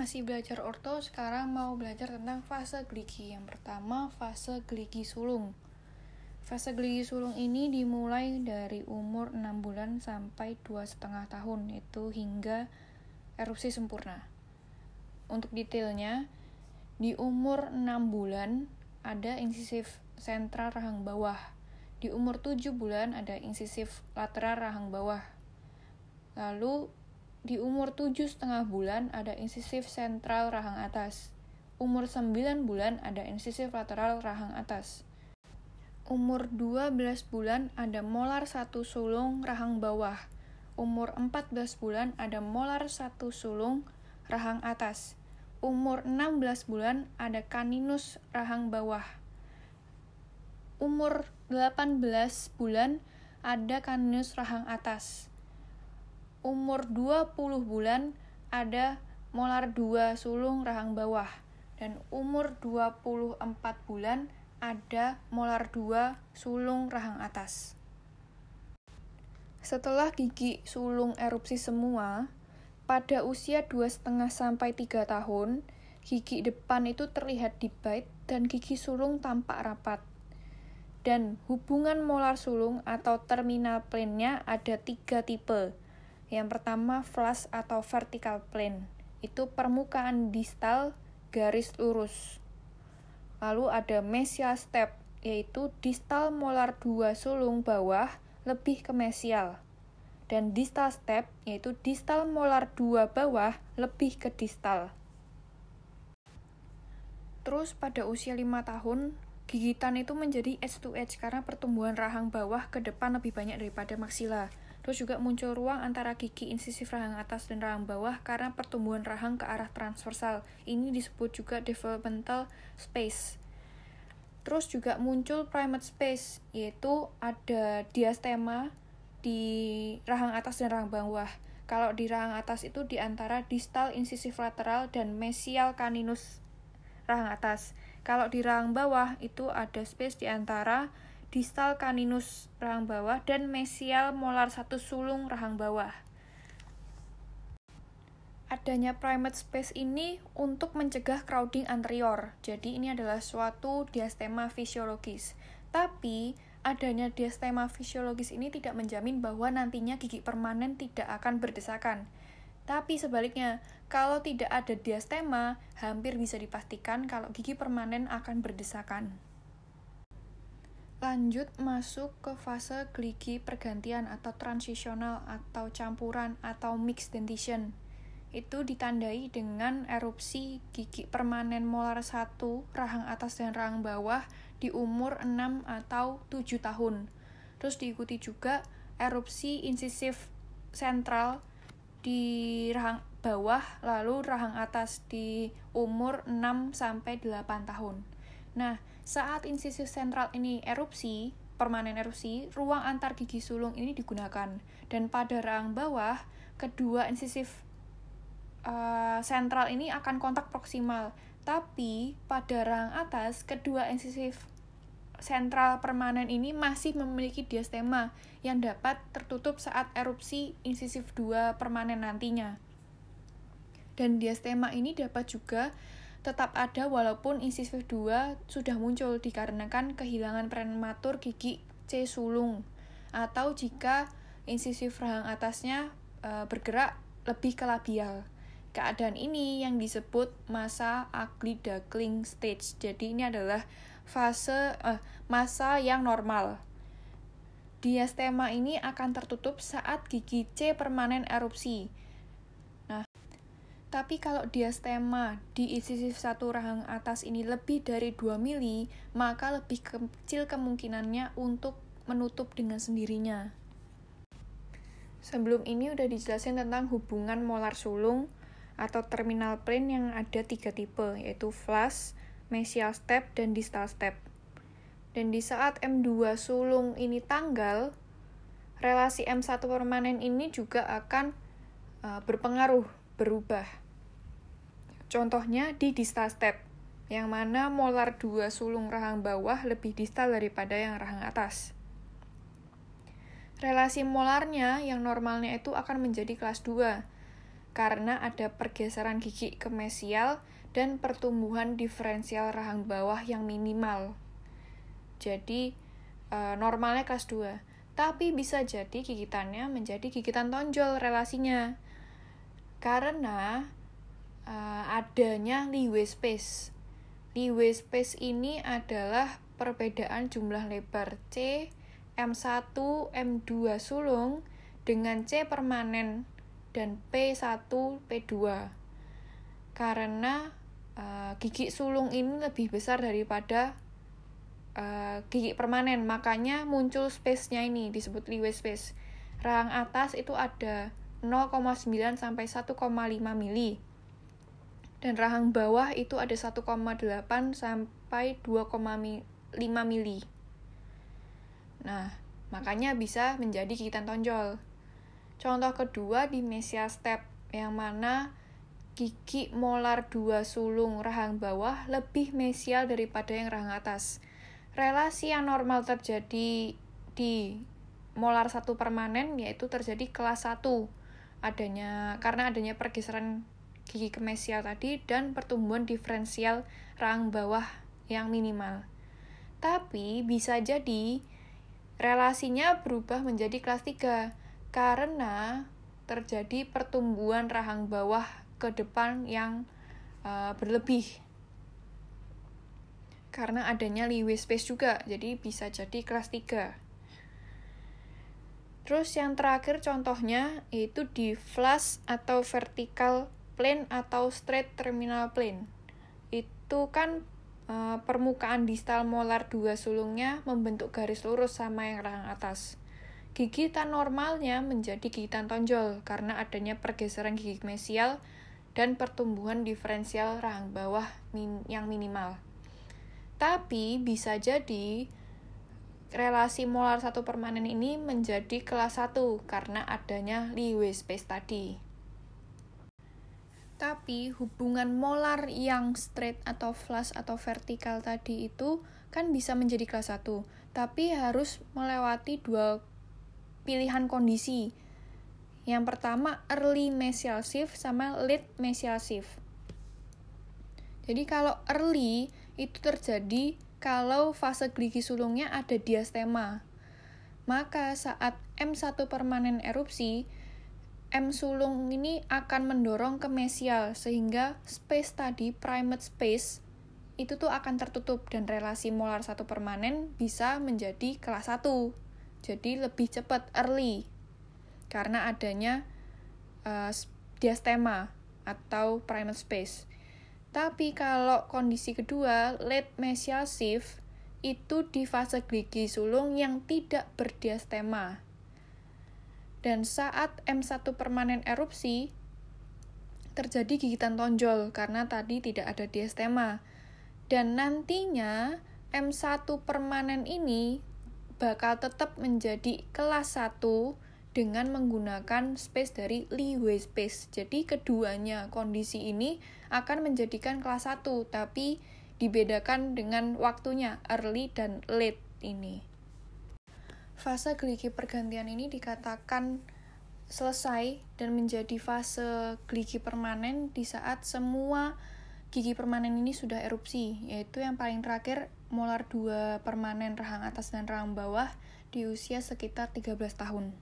Masih belajar orto, sekarang mau belajar tentang fase gligi. Yang pertama, fase gligi sulung. Fase gligi sulung ini dimulai dari umur 6 bulan sampai 2,5 tahun, itu hingga erupsi sempurna. Untuk detailnya, di umur 6 bulan ada insisif sentral rahang bawah. Di umur 7 bulan ada insisif lateral rahang bawah. Lalu di umur tujuh setengah bulan ada insisif sentral rahang atas. Umur 9 bulan ada insisif lateral rahang atas. Umur 12 bulan ada molar satu sulung rahang bawah. Umur 14 bulan ada molar satu sulung rahang atas. Umur 16 bulan ada kaninus rahang bawah. Umur 18 bulan ada kaninus rahang atas umur 20 bulan ada molar 2 sulung rahang bawah dan umur 24 bulan ada molar 2 sulung rahang atas. Setelah gigi sulung erupsi semua, pada usia 2,5 sampai 3 tahun, gigi depan itu terlihat di bite dan gigi sulung tampak rapat. Dan hubungan molar sulung atau terminal plane-nya ada tiga tipe, yang pertama, flush atau vertical plane. Itu permukaan distal garis lurus. Lalu ada mesial step, yaitu distal molar 2 sulung bawah lebih ke mesial. Dan distal step, yaitu distal molar 2 bawah lebih ke distal. Terus pada usia 5 tahun, gigitan itu menjadi edge to edge karena pertumbuhan rahang bawah ke depan lebih banyak daripada maksila. Terus juga muncul ruang antara gigi insisif rahang atas dan rahang bawah karena pertumbuhan rahang ke arah transversal. Ini disebut juga developmental space. Terus juga muncul primate space, yaitu ada diastema di rahang atas dan rahang bawah. Kalau di rahang atas itu di antara distal insisif lateral dan mesial caninus rahang atas. Kalau di rahang bawah itu ada space di antara distal caninus rahang bawah dan mesial molar satu sulung rahang bawah. Adanya primate space ini untuk mencegah crowding anterior. Jadi ini adalah suatu diastema fisiologis. Tapi adanya diastema fisiologis ini tidak menjamin bahwa nantinya gigi permanen tidak akan berdesakan. Tapi sebaliknya, kalau tidak ada diastema, hampir bisa dipastikan kalau gigi permanen akan berdesakan. Lanjut masuk ke fase gligi pergantian atau transisional atau campuran atau mixed dentition. Itu ditandai dengan erupsi gigi permanen molar 1, rahang atas dan rahang bawah di umur 6 atau 7 tahun. Terus diikuti juga erupsi insisif sentral di rahang bawah lalu rahang atas di umur 6 sampai 8 tahun. Nah, saat insisif sentral ini erupsi, permanen erupsi, ruang antar gigi sulung ini digunakan. Dan pada rahang bawah, kedua insisif uh, sentral ini akan kontak proksimal. Tapi pada rahang atas, kedua insisif sentral permanen ini masih memiliki diastema yang dapat tertutup saat erupsi insisif 2 permanen nantinya. Dan diastema ini dapat juga tetap ada walaupun insisif 2 sudah muncul dikarenakan kehilangan prematur gigi C sulung atau jika insisif rahang atasnya e, bergerak lebih ke labial. Keadaan ini yang disebut masa ugly duckling stage. Jadi ini adalah fase eh, masa yang normal. Diastema ini akan tertutup saat gigi C permanen erupsi tapi kalau diastema di insisif satu rahang atas ini lebih dari 2 mili, maka lebih kecil kemungkinannya untuk menutup dengan sendirinya. Sebelum ini udah dijelasin tentang hubungan molar sulung atau terminal plane yang ada tiga tipe, yaitu flush, mesial step, dan distal step. Dan di saat M2 sulung ini tanggal, relasi M1 permanen ini juga akan uh, berpengaruh, berubah. Contohnya di distal step, yang mana molar 2 sulung rahang bawah lebih distal daripada yang rahang atas. Relasi molarnya yang normalnya itu akan menjadi kelas 2. karena ada pergeseran gigi ke mesial dan pertumbuhan diferensial rahang bawah yang minimal. Jadi e, normalnya kelas 2. Tapi bisa jadi gigitannya menjadi gigitan tonjol relasinya. Karena e, adanya leeway space. Leeway space ini adalah perbedaan jumlah lebar C M1, M2 sulung dengan C permanen dan P1, P2. Karena uh, gigi sulung ini lebih besar daripada uh, gigi permanen, makanya muncul space-nya ini disebut leeway space. Rahang atas itu ada 0,9 sampai 1,5 mili. Dan rahang bawah itu ada 1,8 sampai 2,5 mili. Nah, makanya bisa menjadi gigitan tonjol. Contoh kedua di mesial step, yang mana gigi molar 2 sulung rahang bawah lebih mesial daripada yang rahang atas. Relasi yang normal terjadi di molar satu permanen yaitu terjadi kelas 1 adanya karena adanya pergeseran gigi kemesial tadi dan pertumbuhan diferensial rahang bawah yang minimal. Tapi bisa jadi relasinya berubah menjadi kelas 3 karena terjadi pertumbuhan rahang bawah ke depan yang uh, berlebih. Karena adanya leeway space juga, jadi bisa jadi kelas 3. Terus yang terakhir contohnya yaitu di flush atau vertical plane atau straight terminal plane. Itu kan Eh, permukaan distal molar dua sulungnya membentuk garis lurus sama yang rahang atas. Gigitan normalnya menjadi gigitan tonjol karena adanya pergeseran gigi mesial dan pertumbuhan diferensial rahang bawah yang minimal. Tapi bisa jadi relasi molar satu permanen ini menjadi kelas 1 karena adanya leeway space tadi. Tapi hubungan molar yang straight atau flush atau vertikal tadi itu kan bisa menjadi kelas 1, tapi harus melewati dua pilihan kondisi. Yang pertama early mesial shift sama late mesial shift. Jadi kalau early itu terjadi kalau fase gligi sulungnya ada diastema. Maka saat M1 permanen erupsi, M sulung ini akan mendorong ke mesial sehingga space tadi primate space itu tuh akan tertutup dan relasi molar satu permanen bisa menjadi kelas 1. Jadi lebih cepat early karena adanya uh, diastema atau primate space. Tapi kalau kondisi kedua late mesial shift itu di fase gligi sulung yang tidak berdiastema dan saat M1 permanen erupsi, terjadi gigitan tonjol karena tadi tidak ada diastema. Dan nantinya M1 permanen ini bakal tetap menjadi kelas 1 dengan menggunakan space dari leeway space. Jadi keduanya kondisi ini akan menjadikan kelas 1 tapi dibedakan dengan waktunya early dan late ini. Fase geligi pergantian ini dikatakan selesai dan menjadi fase geligi permanen di saat semua gigi permanen ini sudah erupsi, yaitu yang paling terakhir molar 2 permanen rahang atas dan rahang bawah di usia sekitar 13 tahun.